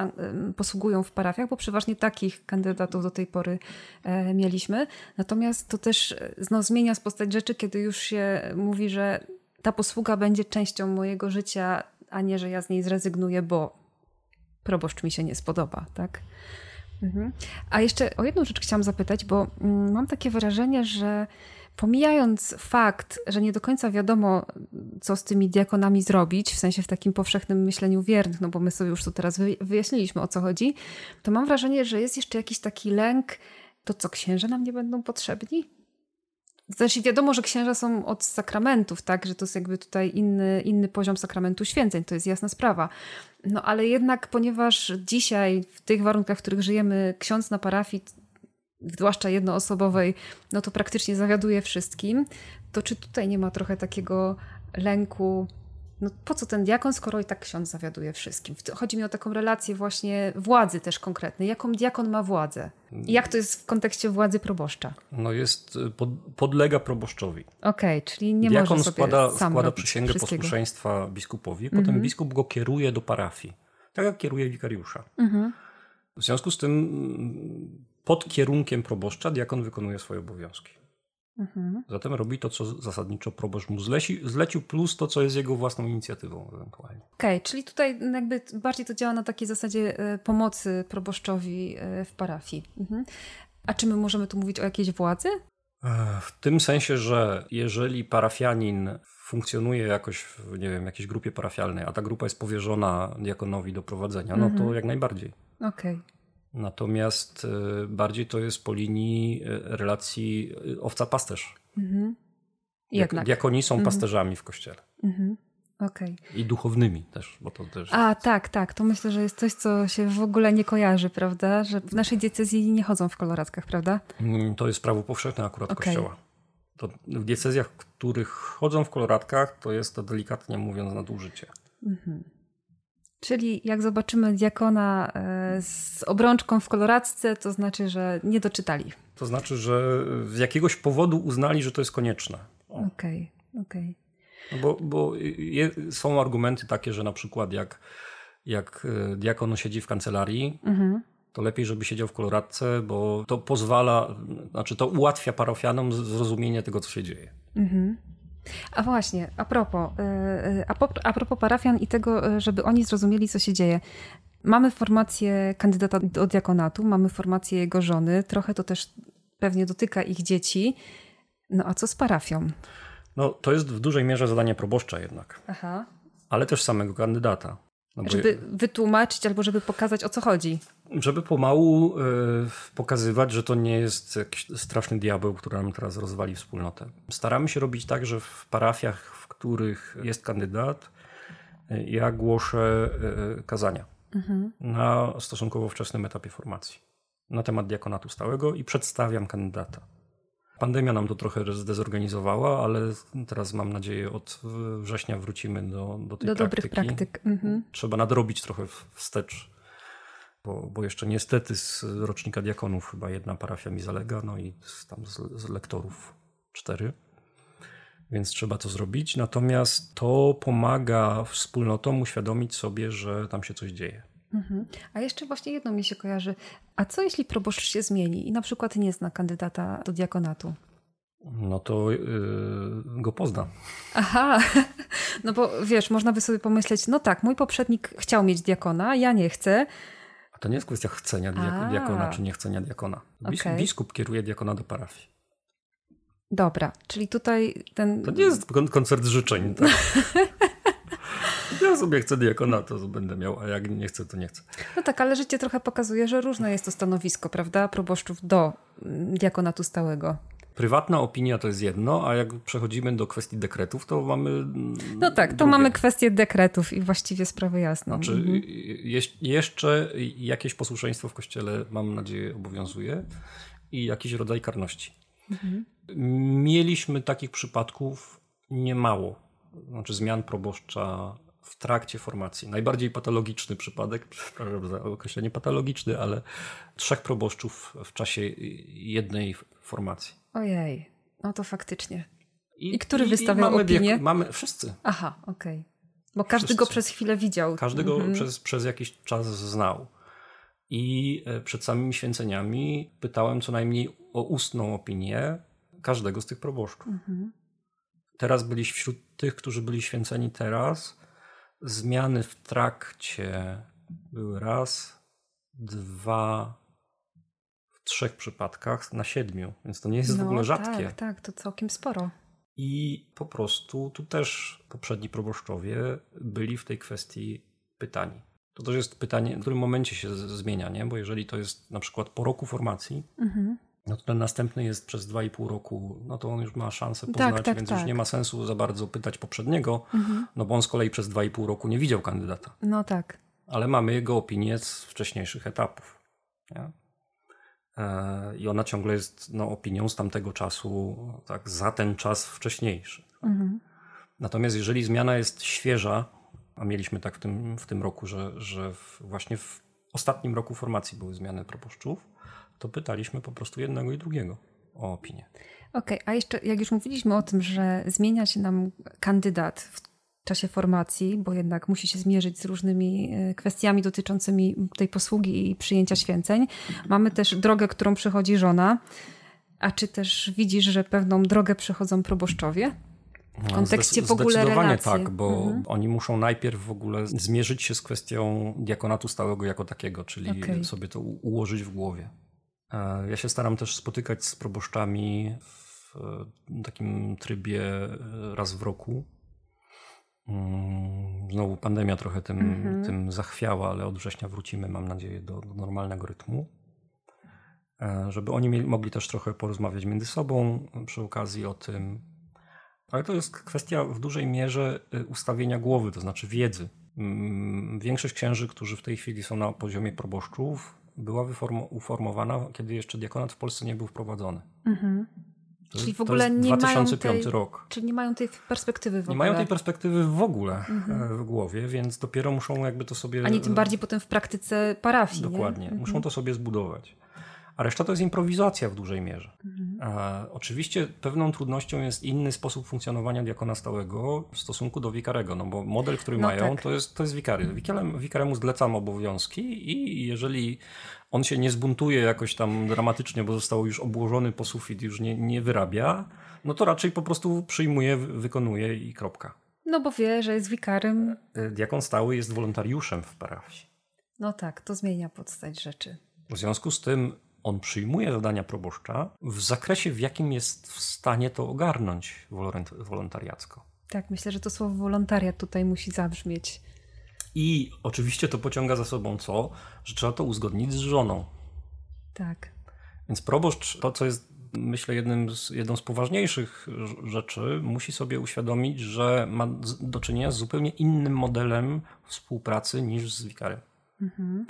posługują w parafiach, bo przeważnie takich kandydatów do tej pory e, mieliśmy. Natomiast to też no, zmienia postać rzeczy, kiedy już się mówi, że ta posługa będzie częścią mojego życia, a nie, że ja z niej zrezygnuję, bo proboszcz mi się nie spodoba, tak? Mhm. A jeszcze o jedną rzecz chciałam zapytać, bo mm, mam takie wrażenie, że Pomijając fakt, że nie do końca wiadomo, co z tymi diakonami zrobić, w sensie w takim powszechnym myśleniu wiernych, no bo my sobie już tu teraz wyjaśniliśmy o co chodzi, to mam wrażenie, że jest jeszcze jakiś taki lęk, to co księża nam nie będą potrzebni? Znaczy wiadomo, że księża są od sakramentów, tak, że to jest jakby tutaj inny, inny poziom sakramentu święceń, to jest jasna sprawa. No ale jednak, ponieważ dzisiaj w tych warunkach, w których żyjemy, ksiądz na parafii zwłaszcza jednoosobowej, no to praktycznie zawiaduje wszystkim, to czy tutaj nie ma trochę takiego lęku, no po co ten diakon, skoro i tak ksiądz zawiaduje wszystkim? Chodzi mi o taką relację właśnie władzy też konkretnej. Jaką diakon ma władzę? I jak to jest w kontekście władzy proboszcza? No jest, y, pod, podlega proboszczowi. Okej, okay, czyli nie diakon może sobie składa, sam składa przysięgę posłuszeństwa biskupowi, potem mm -hmm. biskup go kieruje do parafii. Tak jak kieruje wikariusza. Mm -hmm. W związku z tym pod kierunkiem proboszcza diakon wykonuje swoje obowiązki. Mhm. Zatem robi to, co zasadniczo proboszcz mu zleci, zlecił, plus to, co jest jego własną inicjatywą ewentualnie. Okej, okay, czyli tutaj jakby bardziej to działa na takiej zasadzie e, pomocy proboszczowi e, w parafii. Mhm. A czy my możemy tu mówić o jakiejś władzy? E, w tym sensie, że jeżeli parafianin funkcjonuje jakoś w nie wiem, jakiejś grupie parafialnej, a ta grupa jest powierzona diakonowi do prowadzenia, no to mhm. jak najbardziej. Okej. Okay. Natomiast e, bardziej to jest po linii e, relacji e, owca-pasterz. Mhm. Jednak. Diakoni są mhm. pasterzami w kościele. Mhm. Okay. I duchownymi też, bo to też. A tak, tak. To myślę, że jest coś, co się w ogóle nie kojarzy, prawda? Że w naszej diecezji nie chodzą w koloratkach, prawda? Mm, to jest prawo powszechne akurat okay. kościoła. To w diecezjach, w których chodzą w koloratkach, to jest to delikatnie mówiąc nadużycie. Mhm. Czyli jak zobaczymy diakona e, z obrączką w koloradce, to znaczy, że nie doczytali. To znaczy, że z jakiegoś powodu uznali, że to jest konieczne. Okej, okej. Okay, no bo, bo je, są argumenty takie, że na przykład jak, jak e, diakon siedzi w kancelarii, mhm. to lepiej, żeby siedział w koloradce, bo to pozwala, znaczy to ułatwia parafianom zrozumienie tego, co się dzieje. Mhm. A właśnie, a propos, y, y, a propos parafian i tego, y, żeby oni zrozumieli, co się dzieje. Mamy formację kandydata do diakonatu, mamy formację jego żony, trochę to też pewnie dotyka ich dzieci. No a co z parafią? No to jest w dużej mierze zadanie proboszcza jednak. Aha. Ale też samego kandydata. No żeby wytłumaczyć albo żeby pokazać o co chodzi. Żeby pomału y, pokazywać, że to nie jest jakiś straszny diabeł, który nam teraz rozwali wspólnotę. Staramy się robić tak, że w parafiach, w których jest kandydat, y, ja głoszę y, kazania mhm. na stosunkowo wczesnym etapie formacji na temat diakonatu stałego i przedstawiam kandydata. Pandemia nam to trochę zdezorganizowała, ale teraz mam nadzieję od września wrócimy do, do tej do praktyki. dobrych praktyk. Mhm. Trzeba nadrobić trochę wstecz, bo, bo jeszcze niestety z rocznika diakonów chyba jedna parafia mi zalega, no i z, tam z, z lektorów cztery. Więc trzeba to zrobić. Natomiast to pomaga wspólnotom uświadomić sobie, że tam się coś dzieje. Mhm. A jeszcze właśnie jedno mi się kojarzy. A co jeśli proboszcz się zmieni i na przykład nie zna kandydata do diakonatu? No to yy, go pozna. Aha, no bo wiesz, można by sobie pomyśleć, no tak, mój poprzednik chciał mieć diakona, ja nie chcę. A to nie jest kwestia chcenia diak diakona czy nie chcenia diakona. Biskup, okay. biskup kieruje diakona do parafii. Dobra, czyli tutaj ten. To nie jest koncert życzeń. Tak? Ja sobie chcę diakona, to będę miał, a jak nie chcę, to nie chcę. No tak, ale życie trochę pokazuje, że różne jest to stanowisko, prawda, proboszczów do mm, diakonatu stałego. Prywatna opinia to jest jedno, a jak przechodzimy do kwestii dekretów, to mamy. No tak, to drugie. mamy kwestię dekretów i właściwie sprawę jasną. Znaczy, mhm. jeszcze jakieś posłuszeństwo w kościele, mam nadzieję, obowiązuje i jakiś rodzaj karności. Mhm. Mieliśmy takich przypadków niemało. Znaczy zmian proboszcza w trakcie formacji. Najbardziej patologiczny przypadek, przepraszam za określenie patologiczny, ale trzech proboszczów w czasie jednej formacji. Ojej, no to faktycznie. I, I który i, wystawiał mamy opinię? Wiek, mamy wszyscy. Aha, okej. Okay. Bo każdy wszyscy. go przez chwilę widział. Każdy go mhm. przez, przez jakiś czas znał. I e, przed samymi święceniami pytałem co najmniej o ustną opinię każdego z tych proboszczów. Mhm. Teraz byliś wśród tych, którzy byli święceni teraz, zmiany w trakcie były raz, dwa, trzech przypadkach na siedmiu, więc to nie jest no, w ogóle rzadkie. Tak, tak, to całkiem sporo. I po prostu tu też poprzedni proboszczowie byli w tej kwestii pytani. To też jest pytanie, w którym momencie się zmienia, nie? bo jeżeli to jest na przykład po roku formacji, mhm. No to ten następny jest przez dwa i pół roku, no to on już ma szansę tak, poznać, tak, tak, więc tak. już nie ma sensu za bardzo pytać poprzedniego, mhm. no bo on z kolei przez dwa i pół roku nie widział kandydata. No tak. Ale mamy jego opinię z wcześniejszych etapów. Nie? E, I ona ciągle jest no, opinią z tamtego czasu, tak, za ten czas wcześniejszy. Mhm. Natomiast jeżeli zmiana jest świeża, a mieliśmy tak w tym, w tym roku, że, że właśnie w ostatnim roku formacji były zmiany proboszczów, to pytaliśmy po prostu jednego i drugiego o opinię. Okej, okay, a jeszcze jak już mówiliśmy o tym, że zmienia się nam kandydat w czasie formacji, bo jednak musi się zmierzyć z różnymi e, kwestiami dotyczącymi tej posługi i przyjęcia święceń. Mamy też drogę, którą przechodzi żona. A czy też widzisz, że pewną drogę przechodzą proboszczowie? W no, kontekście w ogóle Zdecydowanie relacji. tak, bo mhm. oni muszą najpierw w ogóle zmierzyć się z kwestią diakonatu stałego jako takiego, czyli okay. sobie to ułożyć w głowie. E, ja się staram też spotykać z proboszczami w takim trybie e, raz w roku. Mm, znowu pandemia trochę tym, mhm. tym zachwiała, ale od września wrócimy, mam nadzieję, do, do normalnego rytmu. E, żeby oni mieli, mogli też trochę porozmawiać między sobą przy okazji o tym, ale to jest kwestia w dużej mierze ustawienia głowy, to znaczy wiedzy. Mm, większość księży, którzy w tej chwili są na poziomie proboszczów, była uformowana, kiedy jeszcze diakonat w Polsce nie był wprowadzony. Mhm. To, czyli w ogóle nie 2005 mają tej, rok. Czyli nie mają tej perspektywy w ogóle. Nie mają tej perspektywy w ogóle mhm. E, w głowie, więc dopiero muszą jakby to sobie... Ani tym bardziej potem w praktyce parafii. Dokładnie. Mhm. Muszą to sobie zbudować a reszta to jest improwizacja w dużej mierze. Mhm. oczywiście pewną trudnością jest inny sposób funkcjonowania diakona stałego w stosunku do wikarego, no bo model, który no mają, tak. to, jest, to jest wikary. Wikarem, wikaremu zlecam obowiązki i jeżeli on się nie zbuntuje jakoś tam dramatycznie, bo został już obłożony po sufit, już nie, nie wyrabia, no to raczej po prostu przyjmuje, wykonuje i kropka. No bo wie, że jest wikarym. E, diakon stały jest wolontariuszem w parafii. No tak, to zmienia podstać rzeczy. W związku z tym on przyjmuje zadania proboszcza w zakresie, w jakim jest w stanie to ogarnąć wolontariacko. Tak, myślę, że to słowo wolontariat tutaj musi zabrzmieć. I oczywiście to pociąga za sobą co? Że trzeba to uzgodnić z żoną. Tak. Więc proboszcz, to co jest myślę jednym z, jedną z poważniejszych rzeczy, musi sobie uświadomić, że ma do czynienia z zupełnie innym modelem współpracy niż z wikarem. Mhm.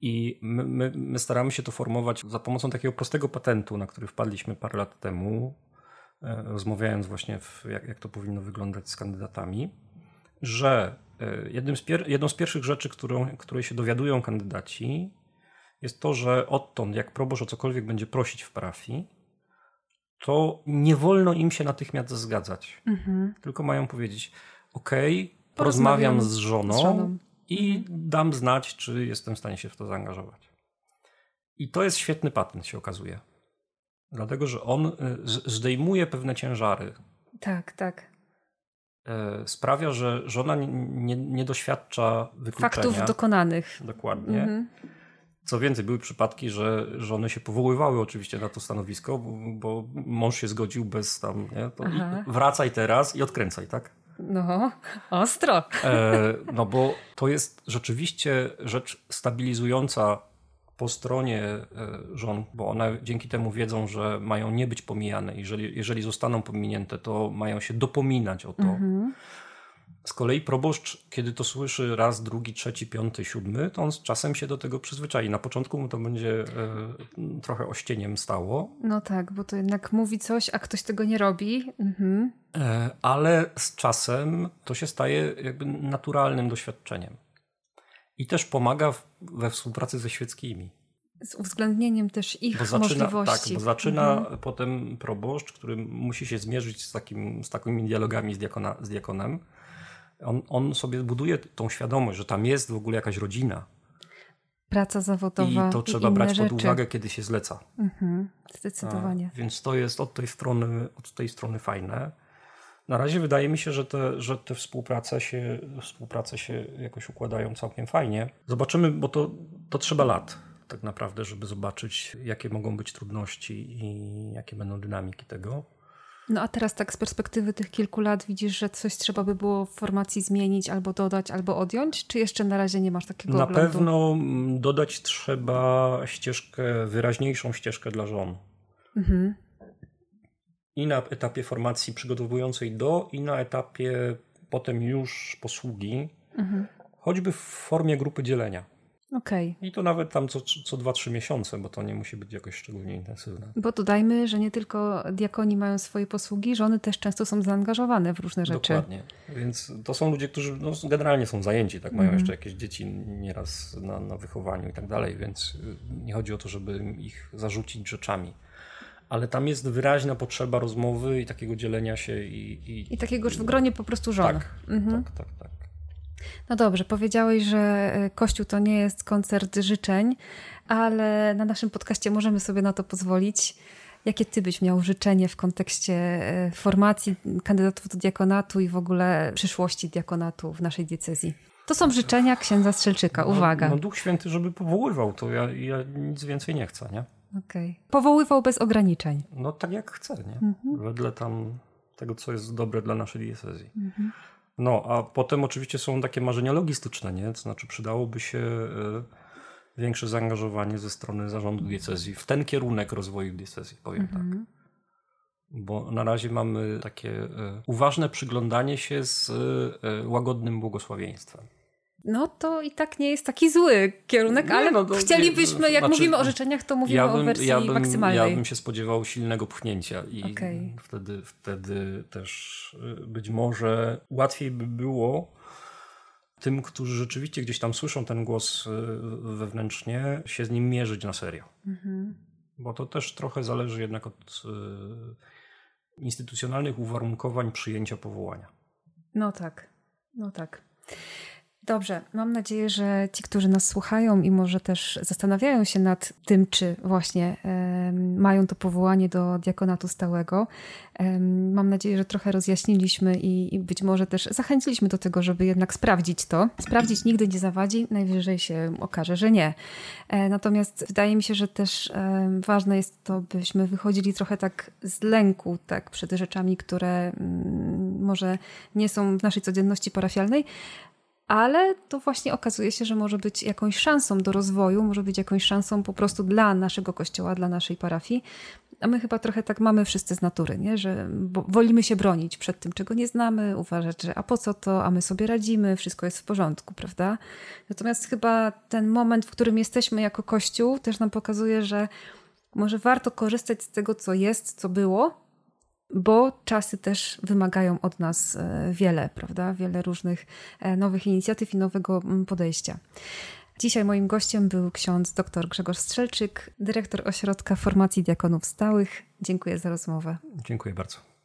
I my, my, my, staramy się to formować za pomocą takiego prostego patentu, na który wpadliśmy parę lat temu, e, rozmawiając właśnie, w, jak, jak to powinno wyglądać z kandydatami, że e, jednym z pier, jedną z pierwszych rzeczy, którą, której się dowiadują kandydaci, jest to, że odtąd, jak proboszcz o cokolwiek będzie prosić w parafii, to nie wolno im się natychmiast zgadzać. Mhm. Tylko mają powiedzieć: OK, porozmawiam z żoną, z żoną, i dam znać, czy jestem w stanie się w to zaangażować. I to jest świetny patent, się okazuje. Dlatego, że on y, zdejmuje pewne ciężary. Tak, tak. E, sprawia, że żona nie, nie, nie doświadcza wykluczenia. Faktów dokonanych. Dokładnie. Mhm. Co więcej, były przypadki, że żony się powoływały oczywiście na to stanowisko, bo, bo mąż się zgodził bez tam, nie? wracaj teraz i odkręcaj, tak? No, ostro. E, no bo to jest rzeczywiście rzecz stabilizująca po stronie e, żon, bo one dzięki temu wiedzą, że mają nie być pomijane. Jeżeli, jeżeli zostaną pominięte, to mają się dopominać o to. Mhm. Z kolei proboszcz, kiedy to słyszy raz, drugi, trzeci, piąty, siódmy, to on z czasem się do tego przyzwyczai. Na początku mu to będzie e, trochę ościeniem stało. No tak, bo to jednak mówi coś, a ktoś tego nie robi. Mhm. E, ale z czasem to się staje jakby naturalnym doświadczeniem. I też pomaga w, we współpracy ze świeckimi. Z uwzględnieniem też ich bo zaczyna, możliwości. Tak, bo zaczyna mhm. potem proboszcz, który musi się zmierzyć z, takim, z takimi dialogami z, diakona, z diakonem on, on sobie buduje tą świadomość, że tam jest w ogóle jakaś rodzina. Praca zawodowa. I to trzeba i brać rzeczy. pod uwagę, kiedy się zleca. Mhm, zdecydowanie. A, więc to jest od tej strony, od tej strony fajne. Na razie wydaje mi się, że te, że te współprace, się, współprace się jakoś układają całkiem fajnie. Zobaczymy, bo to, to trzeba lat. tak naprawdę, żeby zobaczyć, jakie mogą być trudności i jakie będą dynamiki tego. No a teraz tak z perspektywy tych kilku lat widzisz, że coś trzeba by było w formacji zmienić, albo dodać, albo odjąć? Czy jeszcze na razie nie masz takiego Na oglądu? pewno mm, dodać trzeba ścieżkę, wyraźniejszą ścieżkę dla żon. Mhm. I na etapie formacji przygotowującej do, i na etapie potem już posługi, mhm. choćby w formie grupy dzielenia. Okay. I to nawet tam co, co 2-3 miesiące, bo to nie musi być jakoś szczególnie intensywne. Bo dodajmy, że nie tylko diakoni mają swoje posługi, żony też często są zaangażowane w różne rzeczy. Dokładnie. Więc to są ludzie, którzy no, generalnie są zajęci, tak mają mm. jeszcze jakieś dzieci nieraz na, na wychowaniu i tak dalej, więc y, nie chodzi o to, żeby ich zarzucić rzeczami ale tam jest wyraźna potrzeba rozmowy i takiego dzielenia się i. I, I takiego w gronie po prostu żon. Tak, mhm. tak, tak, tak. No dobrze, powiedziałeś, że e, Kościół to nie jest koncert życzeń, ale na naszym podcaście możemy sobie na to pozwolić. Jakie ty byś miał życzenie w kontekście e, formacji kandydatów do diakonatu i w ogóle przyszłości diakonatu w naszej diecezji? To są życzenia księdza Strzelczyka. No, Uwaga. No, no Duch Święty, żeby powoływał, to ja, ja nic więcej nie chcę, nie? Okej. Okay. Powoływał bez ograniczeń. No tak jak chce, nie? Mhm. Wedle tam tego, co jest dobre dla naszej diecezji. Mhm. No, a potem oczywiście są takie marzenia logistyczne, nie? To znaczy przydałoby się e, większe zaangażowanie ze strony zarządu diecezji w ten kierunek rozwoju diecezji, powiem mhm. tak. Bo na razie mamy takie e, uważne przyglądanie się z e, łagodnym błogosławieństwem no to i tak nie jest taki zły kierunek, ale no, chcielibyśmy, jak znaczy, mówimy o życzeniach, to mówimy ja bym, o wersji ja bym, maksymalnej. Ja bym się spodziewał silnego pchnięcia i okay. wtedy, wtedy też y, być może łatwiej by było tym, którzy rzeczywiście gdzieś tam słyszą ten głos y, wewnętrznie, się z nim mierzyć na serio. Mhm. Bo to też trochę zależy jednak od y, instytucjonalnych uwarunkowań przyjęcia powołania. No tak, no tak. Dobrze, mam nadzieję, że ci, którzy nas słuchają i może też zastanawiają się nad tym, czy właśnie mają to powołanie do diakonatu stałego, mam nadzieję, że trochę rozjaśniliśmy i, i, być może też zachęciliśmy do tego, żeby jednak sprawdzić to. Sprawdzić nigdy nie zawadzi, najwyżej się okaże, że nie. E, natomiast wydaje mi się, że też ważne jest to, byśmy wychodzili trochę tak z lęku tak, przed rzeczami, które mm, może nie są w naszej codzienności parafialnej, ale to właśnie okazuje się, że może być jakąś szansą do rozwoju, może być jakąś szansą po prostu dla naszego kościoła, dla naszej parafii. A my chyba trochę tak mamy wszyscy z natury, nie? że wolimy się bronić przed tym, czego nie znamy, uważać, że a po co to, a my sobie radzimy, wszystko jest w porządku, prawda? Natomiast chyba ten moment, w którym jesteśmy jako kościół, też nam pokazuje, że może warto korzystać z tego, co jest, co było, bo czasy też wymagają od nas e, wiele, prawda? Wiele różnych e, nowych inicjatyw i nowego mm, podejścia. Dzisiaj moim gościem był ksiądz dr Grzegorz Strzelczyk, dyrektor Ośrodka Formacji Diakonów Stałych. Dziękuję za rozmowę. Dziękuję bardzo.